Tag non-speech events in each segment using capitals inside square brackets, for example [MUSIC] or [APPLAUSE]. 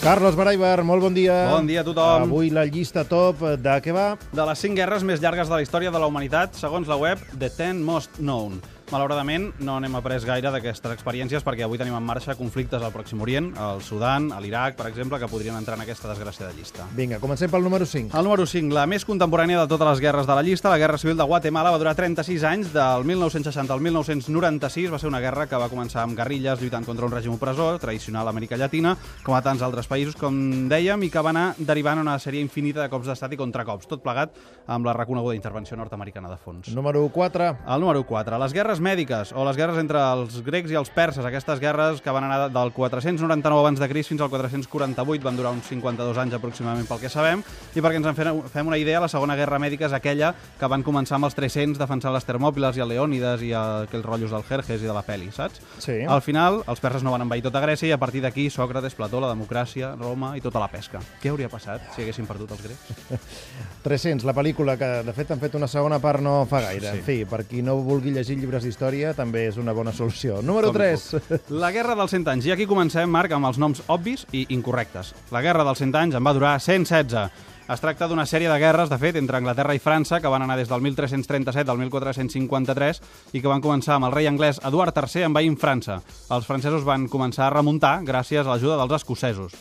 Carlos Baraibar, molt bon dia. Bon dia a tothom. Avui la llista top de què va? De les 5 guerres més llargues de la història de la humanitat, segons la web The 10 Most Known. Malauradament, no n'hem après gaire d'aquestes experiències perquè avui tenim en marxa conflictes al Pròxim Orient, al Sudan, a l'Iraq, per exemple, que podrien entrar en aquesta desgraciada llista. Vinga, comencem pel número 5. El número 5, la més contemporània de totes les guerres de la llista, la Guerra Civil de Guatemala, va durar 36 anys, del 1960 al 1996. Va ser una guerra que va començar amb guerrilles lluitant contra un règim opressor, tradicional a Amèrica Llatina, com a tants altres països, com dèiem, i que va anar derivant una sèrie infinita de cops d'estat i contracops, tot plegat amb la reconeguda intervenció nord-americana de fons. Número 4. El número 4, les guerres mèdiques, o les guerres entre els grecs i els perses, aquestes guerres que van anar del 499 abans de Crist fins al 448, van durar uns 52 anys aproximadament pel que sabem, i perquè ens en fem, fem una idea, la segona guerra mèdica és aquella que van començar amb els 300 defensant les Termòpiles i el Leònides i aquells rotllos del Jerjes i de la peli, saps? Sí. Al final, els perses no van envair tota Grècia i a partir d'aquí Sòcrates, Plató, la democràcia, Roma i tota la pesca. Què hauria passat si haguessin perdut els grecs? [LAUGHS] 300, la pel·lícula que de fet han fet una segona part no fa gaire. Sí. En fi, per qui no vulgui llegir llibres d'història també és una bona solució. Número Com 3. [LAUGHS] La Guerra dels 100 anys. I aquí comencem, Marc, amb els noms obvis i incorrectes. La Guerra dels 100 anys en va durar 116. Es tracta d'una sèrie de guerres, de fet, entre Anglaterra i França, que van anar des del 1337 al 1453 i que van començar amb el rei anglès Eduard III envaint França. Els francesos van començar a remuntar gràcies a l'ajuda dels escocesos.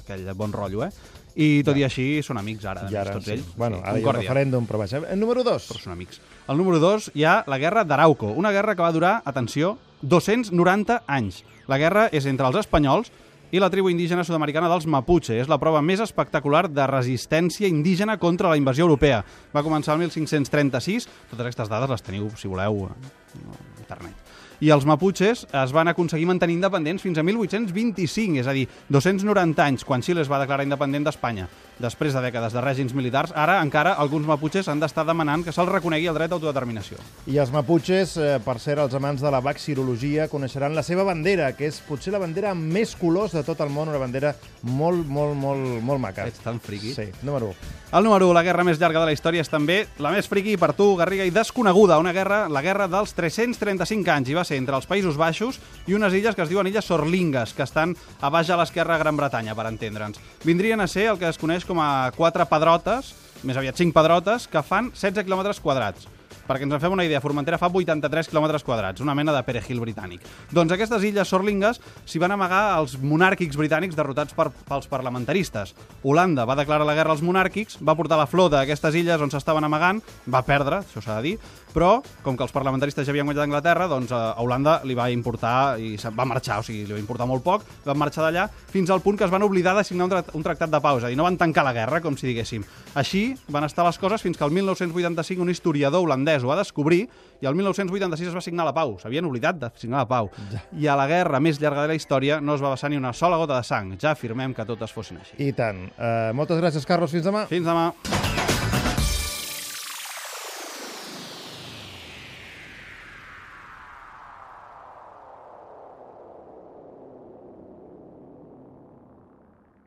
Aquell bon rotllo, eh? I tot i així són amics ara, I ara, tots sí. ells. Bueno, Sí, ara hi ha un concòrdia. referèndum, però vaja. Eh, Número 2. però són amics. Al número 2 hi ha la guerra d'Arauco, una guerra que va durar, atenció, 290 anys. La guerra és entre els espanyols i la tribu indígena sud-americana dels Mapuche. És la prova més espectacular de resistència indígena contra la invasió europea. Va començar el 1536, totes aquestes dades les teniu, si voleu, a internet. I els Mapuches es van aconseguir mantenir independents fins a 1825, és a dir, 290 anys, quan Xile es va declarar independent d'Espanya. Després de dècades de règims militars, ara encara alguns Mapuches han d'estar demanant que se'ls reconegui el dret d'autodeterminació. I els maputxes, eh, per ser els amants de la vacirologia, coneixeran la seva bandera, que és potser la bandera amb més colors de tot el món, una bandera molt, molt, molt, molt maca. Ets tan friqui. Sí, número 1. El número 1, la guerra més llarga de la història, és també la més friqui per tu, Garriga, i desconeguda. Una guerra, la guerra dels 335 anys, i va ser entre els Països Baixos i unes illes que es diuen Illes Sorlingues, que estan a baix a l'esquerra de Gran Bretanya, per entendre'ns. Vindrien a ser el que es coneix com a quatre pedrotes, més aviat cinc pedrotes, que fan 16 quilòmetres quadrats. Perquè ens en fem una idea, Formentera fa 83 quilòmetres quadrats, una mena de perejil britànic. Doncs aquestes illes sorlingues s'hi van amagar els monàrquics britànics derrotats per, pels parlamentaristes. Holanda va declarar la guerra als monàrquics, va portar la flota a aquestes illes on s'estaven amagant, va perdre, això s'ha de dir, però com que els parlamentaristes ja havien guanyat Anglaterra, doncs a Holanda li va importar i va marxar, o sigui, li va importar molt poc, van marxar d'allà fins al punt que es van oblidar de signar un, un tractat de pau, és a dir, no van tancar la guerra, com si diguéssim. Així van estar les coses fins que el 1985 un historiador holandès ho va descobrir i el 1986 es va signar la pau. S'havien oblidat de signar la pau. I a la guerra més llarga de la història no es va vessar ni una sola gota de sang. Ja afirmem que totes fossin així. I tant. Uh, moltes gràcies, Carlos. Fins demà. Fins demà.